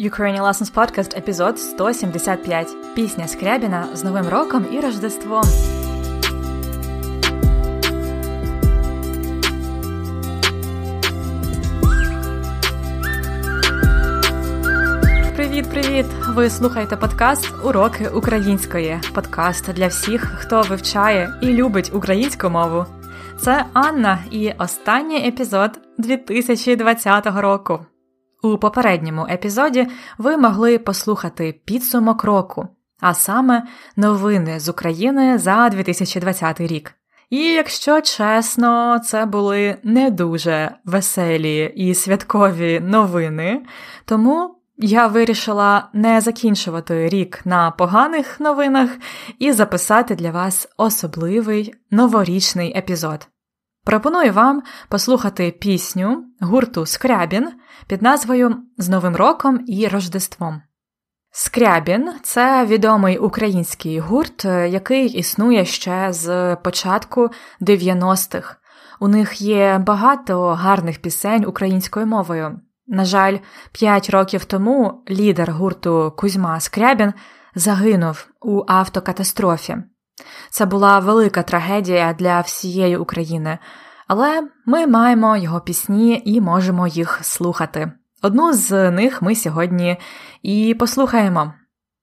Ukrainian Lessons Podcast, епізод 175. Пісня Скрябіна з Новим роком і Рождеством. Привіт-привіт! Ви слухаєте подкаст Уроки української. Подкаст для всіх, хто вивчає і любить українську мову. Це Анна і останній епізод 2020 року. У попередньому епізоді ви могли послухати підсумок року, а саме новини з України за 2020 рік. І якщо чесно, це були не дуже веселі і святкові новини, тому я вирішила не закінчувати рік на поганих новинах і записати для вас особливий новорічний епізод. Пропоную вам послухати пісню гурту Скрябін під назвою З Новим роком і Рождеством. Скрябін це відомий український гурт, який існує ще з початку 90-х. У них є багато гарних пісень українською мовою. На жаль, п'ять років тому лідер гурту Кузьма Скрябін загинув у автокатастрофі. Це була велика трагедія для всієї України, але ми маємо його пісні і можемо їх слухати. Одну з них ми сьогодні і послухаємо.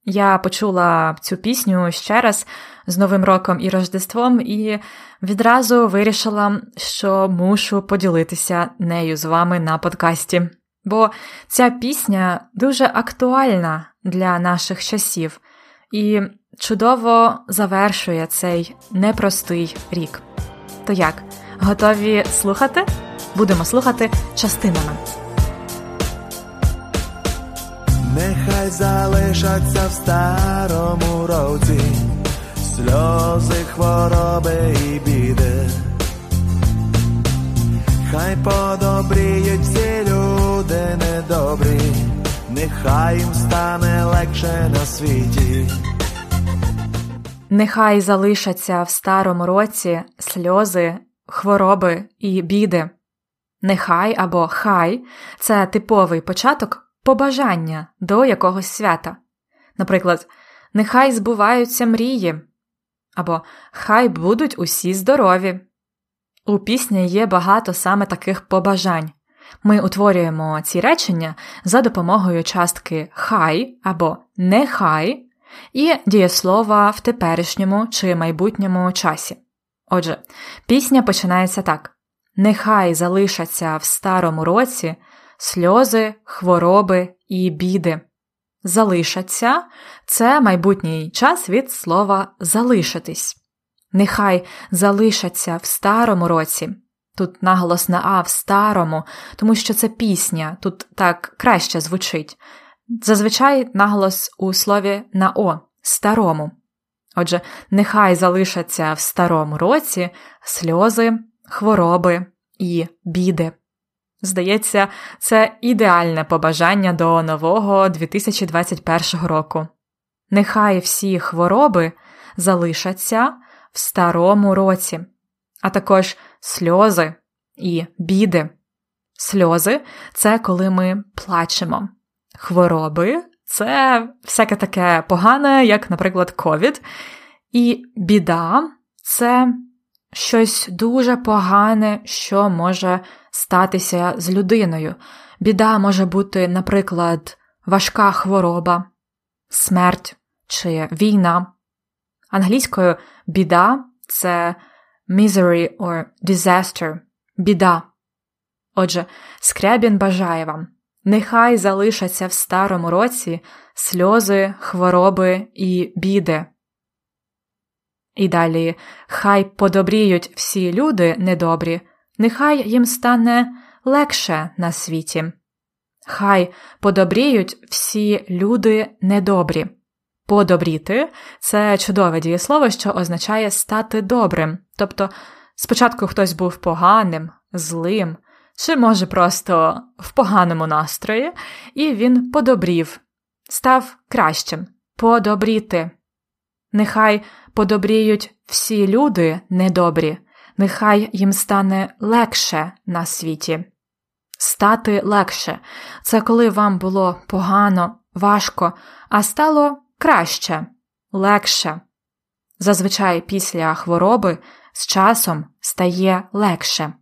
Я почула цю пісню ще раз з Новим роком і Рождеством, і відразу вирішила, що мушу поділитися нею з вами на подкасті. Бо ця пісня дуже актуальна для наших часів і чудово завершує цей непростий рік. То як, готові слухати? Будемо слухати частинами. Нехай залишаться в старому році сльози, хвороби і біди. Хай подобріють всі люди недобрі, нехай їм стане легше на світі. Нехай залишаться в старому році сльози, хвороби і біди. Нехай або хай це типовий початок побажання до якогось свята. Наприклад, нехай збуваються мрії, або Хай будуть усі здорові. У пісні є багато саме таких побажань. Ми утворюємо ці речення за допомогою частки хай або нехай і дієслова в теперішньому чи майбутньому часі. Отже, пісня починається так: Нехай залишаться в старому році сльози, хвороби і біди. Залишаться це майбутній час від слова залишитись. Нехай залишаться в старому році. Тут наголос на А в старому, тому що це пісня, тут так краще звучить. Зазвичай наголос у слові на О старому. Отже, нехай залишаться в старому році сльози, хвороби і біди. Здається, це ідеальне побажання до нового 2021 року. Нехай всі хвороби залишаться в старому році, а також сльози і біди. Сльози це коли ми плачемо. Хвороби це всяке таке погане, як, наприклад, ковід. І біда це щось дуже погане, що може статися з людиною. Біда може бути, наприклад, важка хвороба, смерть чи війна. Англійською біда це misery or disaster, біда. Отже, Скрябін бажає вам, нехай залишаться в старому році сльози, хвороби і біди. І далі хай подобріють всі люди недобрі, нехай їм стане легше на світі. Хай подобріють всі люди недобрі. Подобріти це чудове дієслово, що означає стати добрим. Тобто, спочатку хтось був поганим, злим, чи, може, просто в поганому настрої, і він подобрів, став кращим, подобріти. Нехай подобріють всі люди недобрі, нехай їм стане легше на світі. стати легше. Це коли вам було погано, важко, а стало краще, легше. Зазвичай після хвороби з часом стає легше.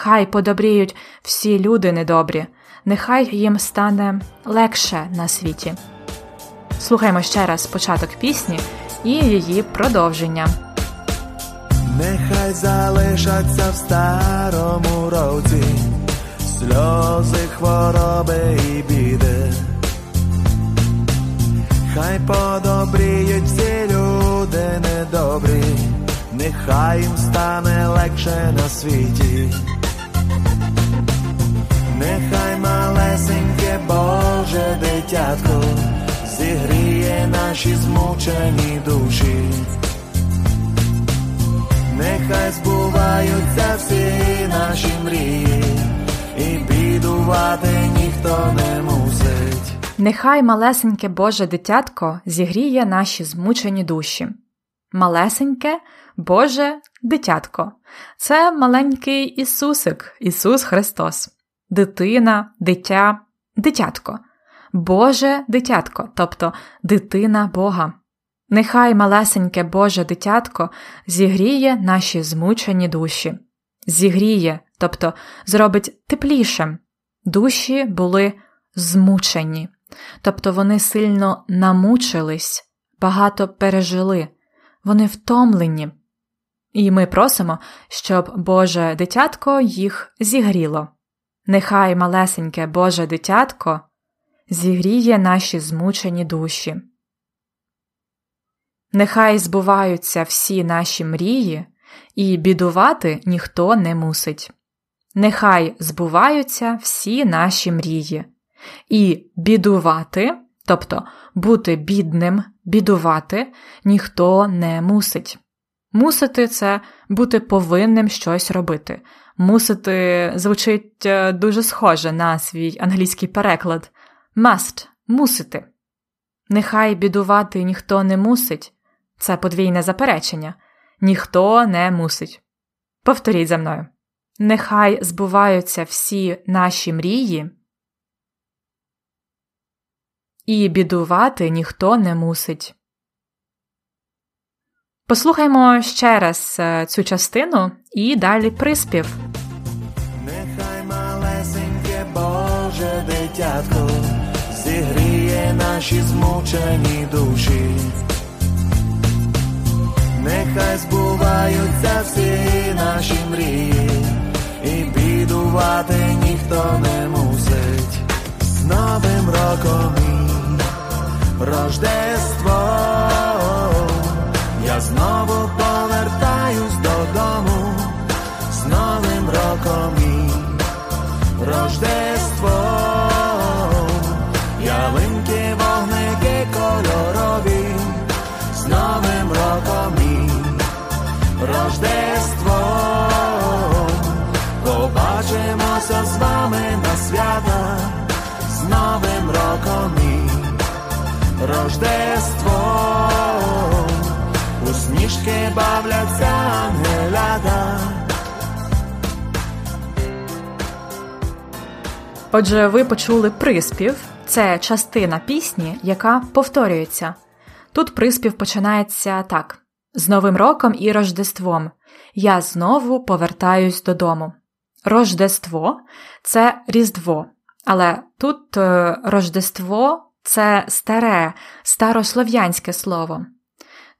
Хай подобріють всі люди недобрі, нехай їм стане легше на світі. Слухаймо ще раз початок пісні і її продовження. Нехай залишаться в старому році сльози, хвороби і біди. Хай подобріють всі люди недобрі, нехай їм стане легше на світі. Нехай малесеньке Боже дитятко зігріє наші змучені душі, нехай збуваються всі наші мрії, і бідувати ніхто не мусить. Нехай малесеньке Боже дитятко зігріє наші змучені душі. Малесеньке Боже дитятко це маленький Ісусик, Ісус Христос, дитина, дитя, дитятко. Боже дитятко, тобто дитина Бога. Нехай малесеньке Боже дитятко зігріє наші змучені душі, зігріє, тобто зробить теплішим. Душі були змучені, тобто вони сильно намучились, багато пережили, вони втомлені. І ми просимо, щоб Боже дитятко їх зігріло. Нехай малесеньке Боже дитятко зігріє наші змучені душі. Нехай збуваються всі наші мрії, і бідувати ніхто не мусить. Нехай збуваються всі наші мрії, і бідувати, тобто бути бідним, бідувати, ніхто не мусить. Мусити це бути повинним щось робити. Мусити звучить е, дуже схоже на свій англійський переклад must мусити. Нехай бідувати ніхто не мусить, це подвійне заперечення. Ніхто не мусить. Повторіть за мною. Нехай збуваються всі наші мрії, і бідувати ніхто не мусить. Послухаймо ще раз е, цю частину і далі приспів. Нехай малесеньке Боже дитятко зігріє наші змучені душі, нехай збуваються всі наші мрії, і бідувати ніхто не мусить. З Новим роком і Рождеством знову повертаюсь додому з Новим роком і Рождеством, ялинки, вогники кольорові, з Новим роком і Рождеством, побачимося з вами на свята, з Новим роком і Рождеством, бавляться ангелята. Отже, ви почули приспів це частина пісні, яка повторюється. Тут приспів починається так: з Новим роком і Рождеством. Я знову повертаюсь додому. Рождество це Різдво, але тут е, Рождество це старе, старослов'янське слово.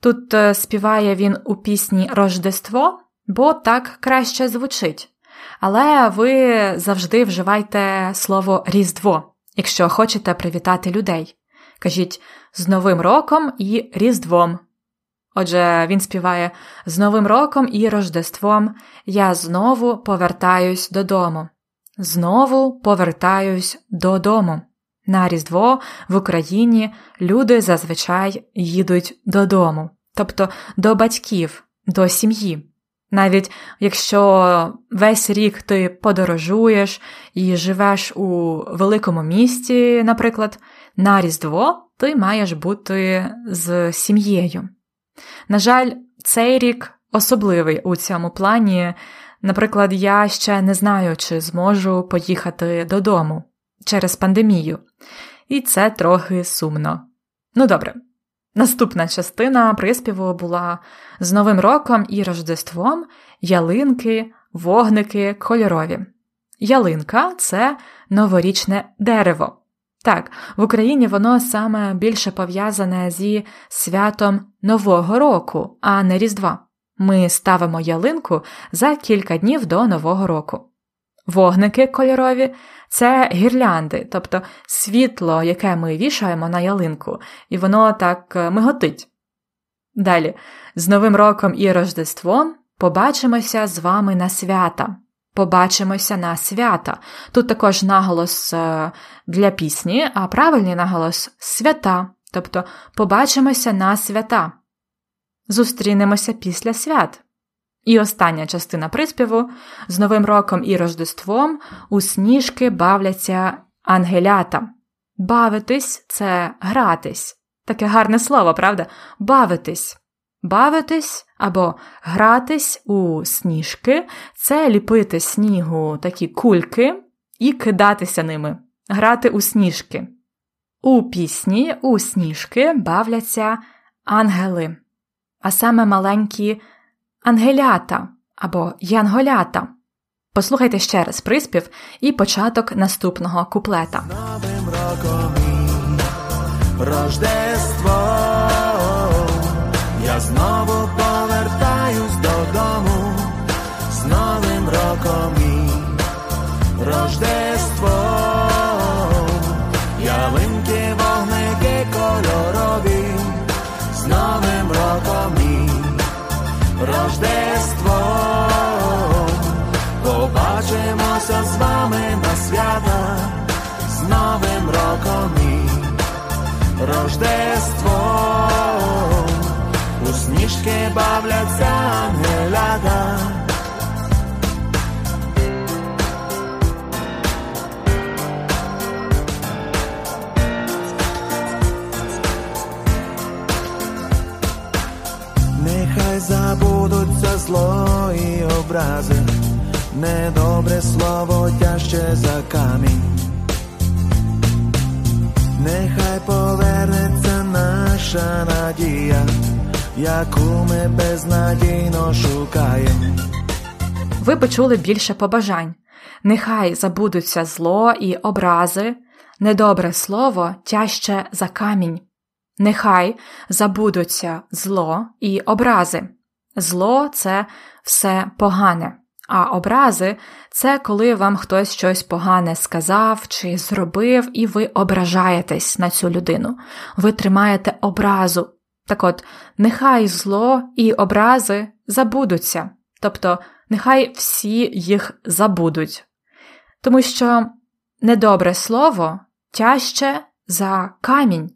Тут е, співає він у пісні Рождество, бо так краще звучить. Але ви завжди вживайте слово Різдво, якщо хочете привітати людей. Кажіть з Новим роком і Різдвом. Отже, він співає з Новим роком і Рождеством я знову повертаюсь додому. Знову повертаюсь додому. На Різдво в Україні люди зазвичай їдуть додому, тобто до батьків, до сім'ї. Навіть якщо весь рік ти подорожуєш і живеш у великому місті, наприклад, на Різдво ти маєш бути з сім'єю. На жаль, цей рік особливий у цьому плані Наприклад, я ще не знаю, чи зможу поїхати додому через пандемію, і це трохи сумно. Ну добре, наступна частина приспіву була з Новим роком і Рождеством ялинки, вогники кольорові. Ялинка це новорічне дерево. Так, в Україні воно саме більше пов'язане зі святом Нового року, а не Різдва. Ми ставимо ялинку за кілька днів до Нового року. Вогники кольорові це гірлянди, тобто світло, яке ми вішаємо на ялинку, і воно так е, миготить. Далі, з Новим роком і Рождеством побачимося з вами на свята. Побачимося на свята. Тут також наголос е, для пісні, а правильний наголос свята, тобто побачимося на свята. Зустрінемося після свят. І остання частина приспіву з Новим роком і Рождеством у сніжки бавляться ангелята. Бавитись це гратись. Таке гарне слово, правда? Бавитись. Бавитись або гратись у сніжки це ліпити снігу такі кульки і кидатися ними, грати у сніжки. У пісні у сніжки бавляться ангели, а саме маленькі ангелята або янголята. Послухайте ще раз приспів і початок наступного куплета. Новим роком Рождество я знову Рождество у сніжки бавляться ангелята. Нехай забудуться зло і образи, недобре слово тяжче за камінь. Нехай повернеться наша надія, яку ми безнадійно шукаємо. Ви почули більше побажань. Нехай забудуться зло і образи, недобре слово тяжче за камінь. Нехай забудуться зло і образи. Зло це все погане, а образи це коли вам хтось щось погане сказав чи зробив, і ви ображаєтесь на цю людину. Ви тримаєте образу. Так от, нехай зло і образи забудуться, тобто нехай всі їх забудуть. Тому що недобре слово тяжче за камінь.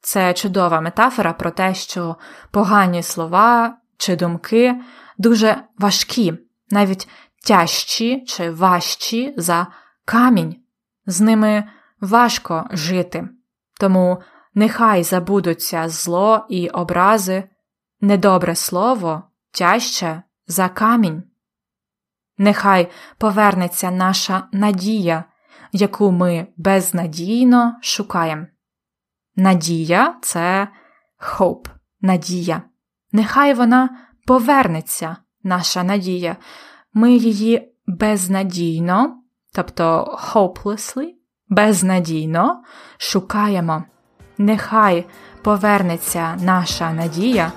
Це чудова метафора про те, що погані слова чи думки дуже важкі, навіть тяжчі чи важчі за камінь. З ними важко жити. Тому нехай забудуться зло і образи, недобре слово тяжче за камінь. Нехай повернеться наша надія, яку ми безнадійно шукаємо. Надія це hope, надія. Нехай вона повернеться, наша надія. Ми її безнадійно, тобто hopelessly, безнадійно шукаємо. Нехай повернеться наша надія,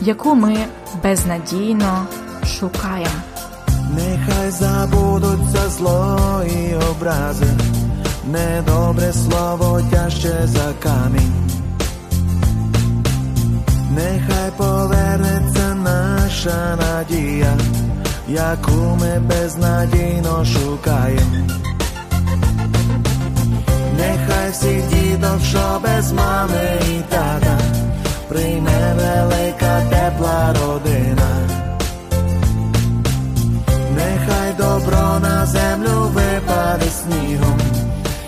яку ми безнадійно шукаємо. Нехай забудуться зло і образи, недобре слово тяжче за камінь. Нехай повернеться наша надія, яку ми безнадійно шукаємо. Нехай всіх діток, що без мами і тата, прийме велика тепла родина. Нехай добро на землю випаде снігом,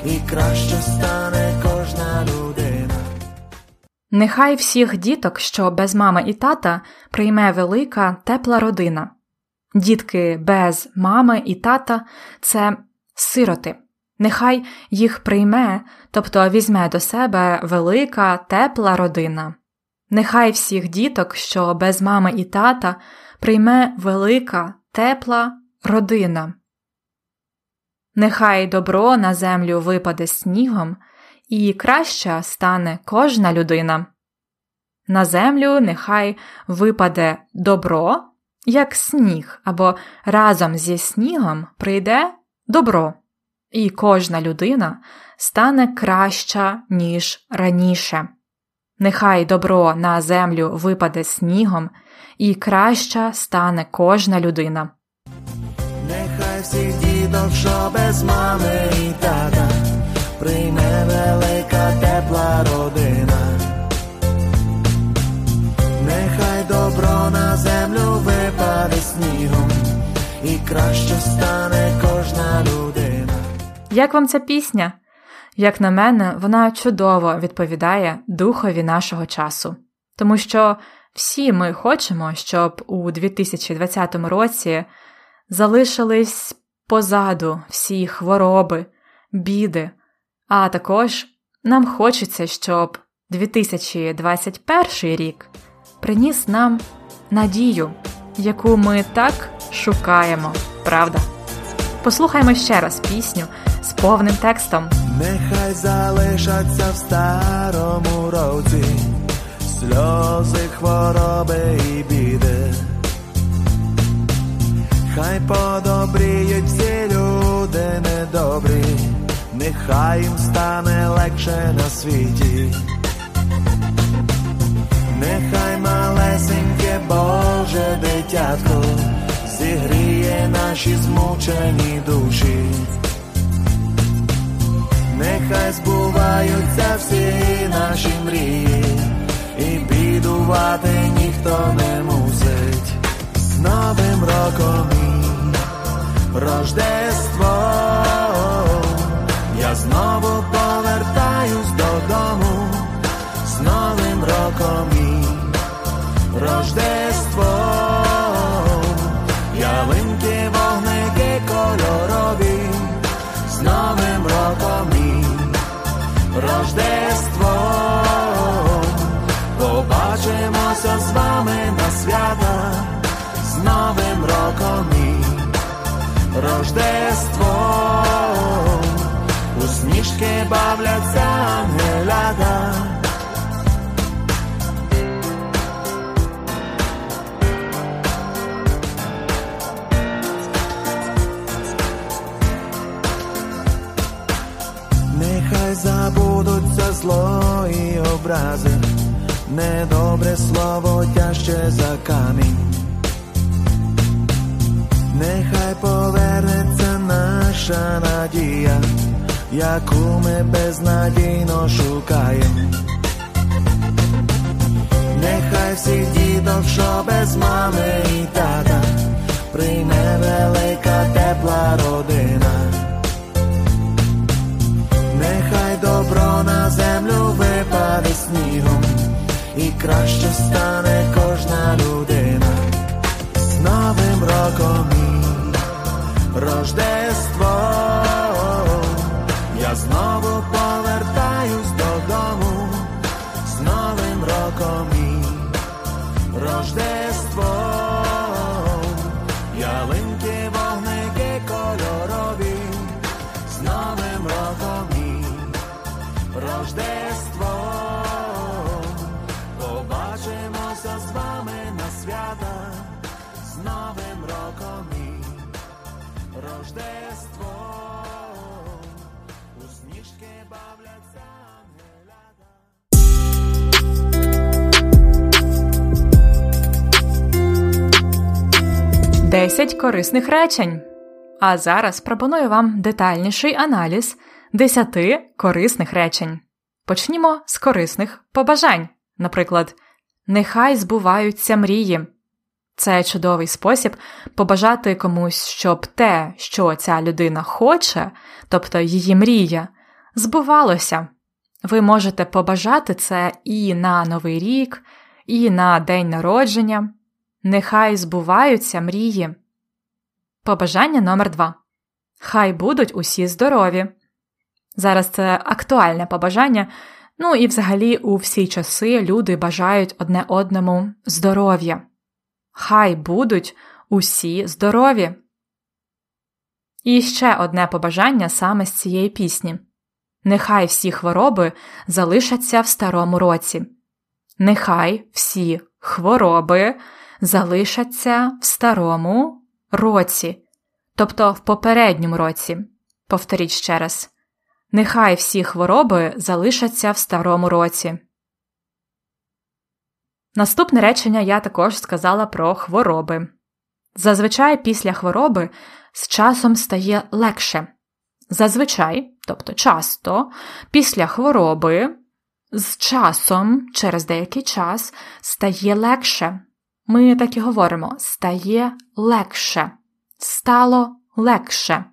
і краще стане кожна людина. Нехай всіх діток, що без мами і тата, прийме велика тепла родина. Дітки без мами і тата це сироти. Нехай їх прийме, тобто візьме до себе велика, тепла родина. Нехай всіх діток, що без мами і тата, прийме велика, тепла родина. Нехай добро на землю випаде снігом, і краща стане кожна людина. На землю нехай випаде добро, як сніг, або разом зі снігом прийде добро, і кожна людина стане краща, ніж раніше. Нехай добро на землю випаде снігом, і краща стане кожна людина. Нехай всіх діток, що без мами і тата, прийме велика тепла родина. Нехай добро на землю випаде снігом, і краще стане кожна людина. Як вам ця пісня? Як на мене, вона чудово відповідає духові нашого часу, тому що всі ми хочемо, щоб у 2020 році залишились позаду всі хвороби, біди, а також нам хочеться, щоб 2021 рік приніс нам надію, яку ми так шукаємо, правда? Послухаймо ще раз пісню з повним текстом. Нехай залишаться в старому році сльози, хвороби і біди. Хай подобріють всі люди недобрі, нехай їм стане легше на світі. Нехай малесеньке Боже дитятко зігріє наші змучені душі. Нехай збуваються всі наші мрії, і бідувати ніхто не мусить. З Новим роком і Рождество, знову повертаюсь додому, з Новим роком і tablatzan helada. Nechaj zabudúť sa zloj obraze. Nedobre slovo ťažšie za kameň Nechaj poverneť sa naša nadija яку ми безнадійно шукаємо. Нехай всіх діток, що без мами і тата, прийме велика тепла родина. Нехай добро на землю випаде снігом, і краще стане кожна людина. З Новим роком і Рождество, я знову повертаюсь додому, з Новим роком і Рождество, ялинки, вогники кольорові, з Новим роком і Рождество, побачимося з вами на свята, з Новим роком і Рождество, 10 корисних речень. А зараз пропоную вам детальніший аналіз 10 корисних речень. Почнімо з корисних побажань. Наприклад, нехай збуваються мрії. Це чудовий спосіб побажати комусь, щоб те, що ця людина хоче, тобто її мрія, збувалося. Ви можете побажати це і на Новий рік, і на день народження. Нехай збуваються мрії. Побажання номер 2 Хай будуть усі здорові. Зараз це актуальне побажання. Ну і взагалі у всі часи люди бажають одне одному здоров'я. Хай будуть усі здорові. І ще одне побажання саме з цієї пісні Нехай всі хвороби залишаться в старому році. Нехай всі хвороби залишаться в старому році, тобто в попередньому році. Повторіть ще раз. Нехай всі хвороби залишаться в старому році. Наступне речення я також сказала про хвороби. Зазвичай після хвороби з часом стає легше. Зазвичай, тобто часто, після хвороби з часом, через деякий час, стає легше. Ми так і говоримо: стає легше, стало легше.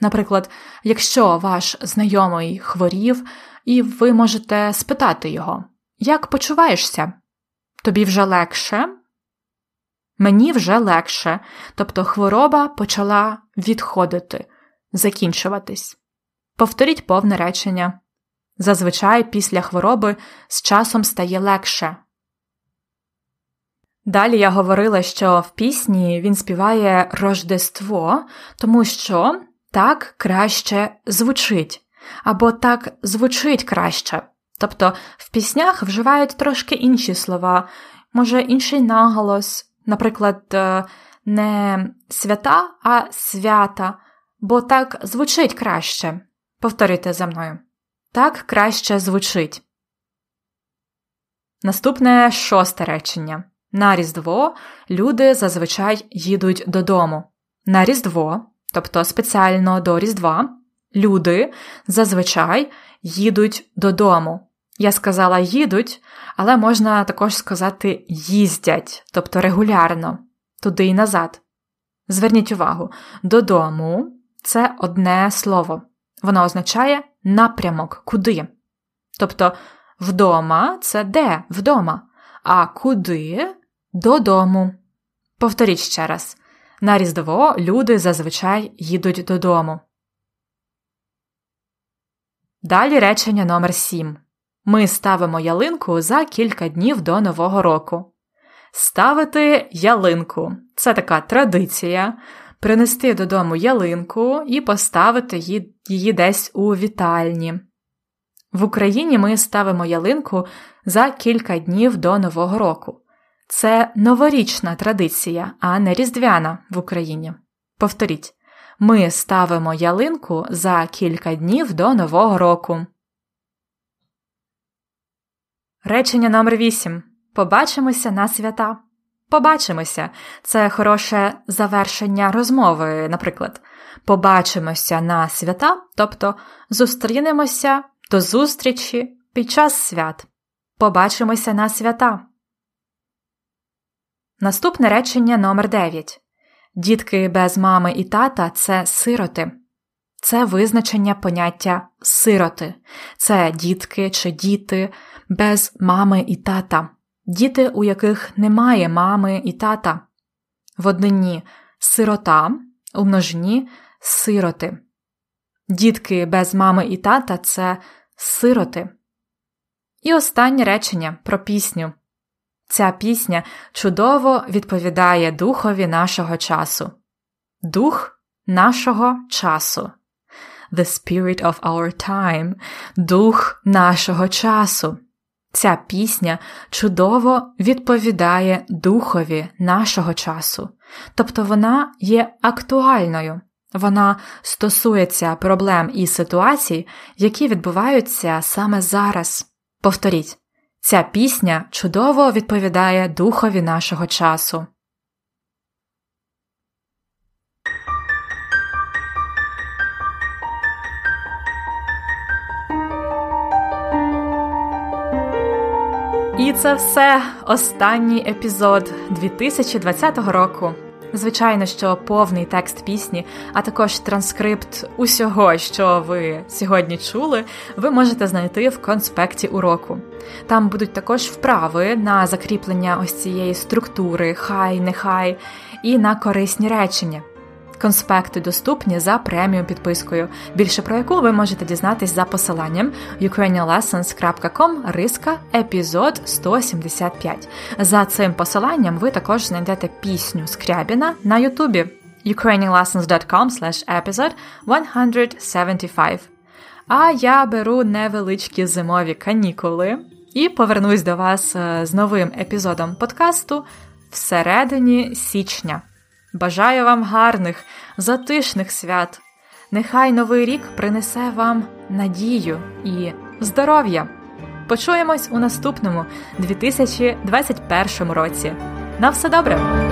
Наприклад, якщо ваш знайомий хворів, і ви можете спитати його, як почуваєшся? Тобі вже легше? Мені вже легше, тобто хвороба почала відходити, закінчуватись. Повторіть повне речення. Зазвичай після хвороби з часом стає легше. Далі я говорила, що в пісні він співає Рождество, тому що так краще звучить, або так звучить краще. Тобто в піснях вживають трошки інші слова, може інший наголос, наприклад, е, не свята, а свята, бо так звучить краще. Повторюйте за мною. Так краще звучить. Наступне шосте речення. На Різдво люди зазвичай їдуть додому. На Різдво, тобто спеціально до Різдва, люди зазвичай їдуть додому. Я сказала їдуть, але можна також сказати їздять, тобто регулярно, туди і назад. Зверніть увагу, додому це одне слово. Воно означає напрямок, куди. Тобто вдома це де вдома, а куди додому. Повторіть ще раз на Різдво люди зазвичай їдуть додому. Далі речення номер 7 Ми ставимо ялинку за кілька днів до Нового року. Ставити ялинку це така традиція принести додому ялинку і поставити її, десь у вітальні. В Україні ми ставимо ялинку за кілька днів до Нового року. Це новорічна традиція, а не різдвяна в Україні. Повторіть, ми ставимо ялинку за кілька днів до Нового року. Речення номер 8 Побачимося на свята. Побачимося. Це хороше завершення розмови, наприклад. Побачимося на свята, тобто зустрінемося до зустрічі під час свят. Побачимося на свята. Наступне речення номер 9 Дітки без мами і тата це сироти. Це визначення поняття сироти. Це дітки чи діти без мами і тата, діти, у яких немає мами і тата. В однині сирота, у множині сироти. Дітки без мами і тата це сироти. І останнє речення про пісню. Ця пісня чудово відповідає духові нашого часу. Дух нашого часу. The spirit of our time. Дух нашого часу. Ця пісня чудово відповідає духові нашого часу. Тобто вона є актуальною. Вона стосується проблем і ситуацій, які відбуваються саме зараз. Повторіть. Ця пісня чудово відповідає духові нашого часу. І це все останній епізод 2020 року. Звичайно, що повний текст пісні, а також транскрипт усього, що ви сьогодні чули, ви можете знайти в конспекті уроку. Там будуть також вправи на закріплення ось цієї структури, хай, нехай, і на корисні речення. Конспекти доступні за преміум підпискою, більше про яку ви можете дізнатись за посиланням ukrainianlessons.com риска епізод 175. За цим посиланням ви також знайдете пісню Скрябіна на Ютубі ukrainianlessons.com slash episode 175. А я беру невеличкі зимові канікули і повернусь до вас е, з новим епізодом подкасту всередині січня. Бажаю вам гарних, затишних свят. Нехай новий рік принесе вам надію і здоров'я. Почуємось у наступному 2021 році. На все добре!